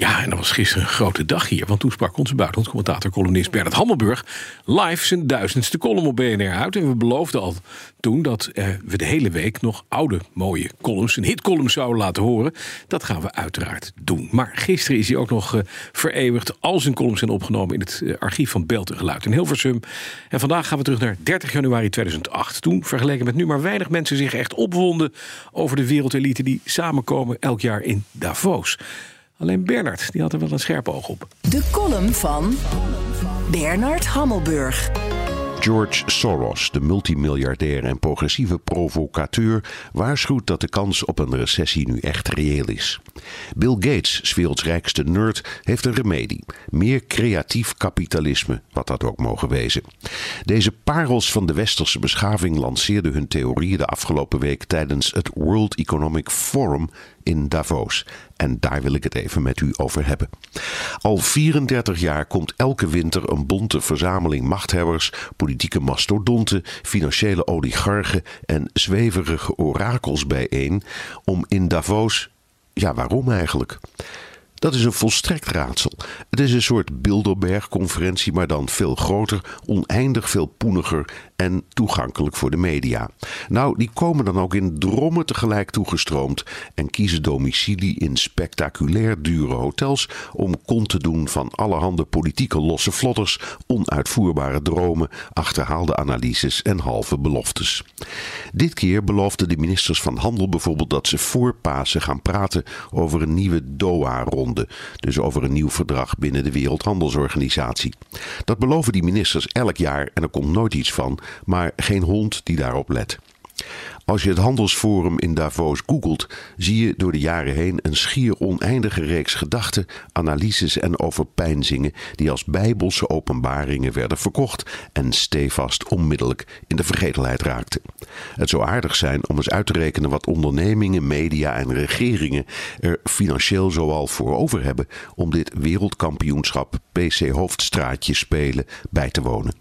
Ja, en dat was gisteren een grote dag hier. Want toen sprak onze buitenlandcommentator, columnist Bernard Hammelburg... live zijn duizendste column op BNR uit. En we beloofden al toen dat eh, we de hele week nog oude, mooie columns... een hitcolumn zouden laten horen. Dat gaan we uiteraard doen. Maar gisteren is hij ook nog uh, vereeuwigd. Al zijn columns zijn opgenomen in het uh, archief van Beeld en Geluid in Hilversum. En vandaag gaan we terug naar 30 januari 2008. Toen, vergeleken met nu, maar weinig mensen zich echt opwonden... over de wereldelite die samenkomen elk jaar in Davos... Alleen Bernard die had er wel een scherp oog op. De column van Bernard Hammelburg. George Soros, de multimiljardair en progressieve provocateur, waarschuwt dat de kans op een recessie nu echt reëel is. Bill Gates, 's werelds rijkste nerd, heeft een remedie: meer creatief kapitalisme, wat dat ook mogen wezen. Deze parels van de westerse beschaving lanceerden hun theorieën de afgelopen week tijdens het World Economic Forum in Davos. En daar wil ik het even met u over hebben. Al 34 jaar komt elke winter een bonte verzameling machthebbers, politieke mastodonten, financiële oligarchen en zweverige orakels bijeen om in Davos. Ja, waarom eigenlijk? Dat is een volstrekt raadsel. Het is een soort Bilderberg-conferentie, maar dan veel groter, oneindig veel poeniger en toegankelijk voor de media. Nou, die komen dan ook in drommen tegelijk toegestroomd en kiezen domicilie in spectaculair dure hotels om kont te doen van allerhande politieke losse vlodders, onuitvoerbare dromen, achterhaalde analyses en halve beloftes. Dit keer beloofden de ministers van Handel bijvoorbeeld dat ze voor Pasen gaan praten over een nieuwe Doha-ronde, dus over een nieuw verdrag binnen de Wereldhandelsorganisatie. Dat beloven die ministers elk jaar en er komt nooit iets van, maar geen hond die daarop let. Als je het handelsforum in Davos googelt, zie je door de jaren heen een schier oneindige reeks gedachten, analyses en overpeinzingen die als bijbelse openbaringen werden verkocht en stevast onmiddellijk in de vergetelheid raakten. Het zou aardig zijn om eens uit te rekenen wat ondernemingen, media en regeringen er financieel zoal voor over hebben om dit wereldkampioenschap PC Hoofdstraatje spelen bij te wonen.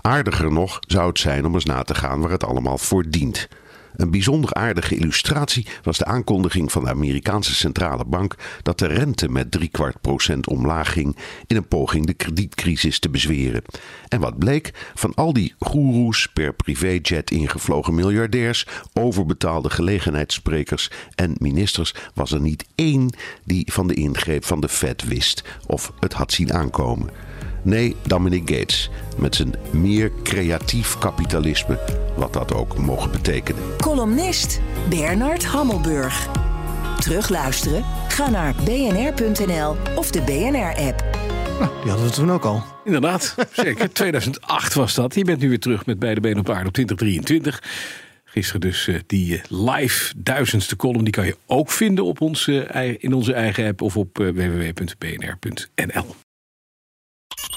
Aardiger nog zou het zijn om eens na te gaan waar het allemaal voor dient. Een bijzonder aardige illustratie was de aankondiging van de Amerikaanse centrale bank dat de rente met driekwart procent omlaag ging in een poging de kredietcrisis te bezweren. En wat bleek? Van al die goeroes per privéjet ingevlogen miljardairs, overbetaalde gelegenheidssprekers en ministers was er niet één die van de ingreep van de Fed wist of het had zien aankomen. Nee, Dominic Gates. Met zijn meer creatief kapitalisme, wat dat ook mogen betekenen. Columnist Bernard Hammelburg. Terugluisteren? Ga naar bnr.nl of de BNR-app. Nou, die hadden we toen ook al. Inderdaad, zeker. 2008 was dat. Je bent nu weer terug met beide benen op aarde op 2023. Gisteren dus uh, die live duizendste column. Die kan je ook vinden op ons, uh, in onze eigen app of op uh, www.bnr.nl.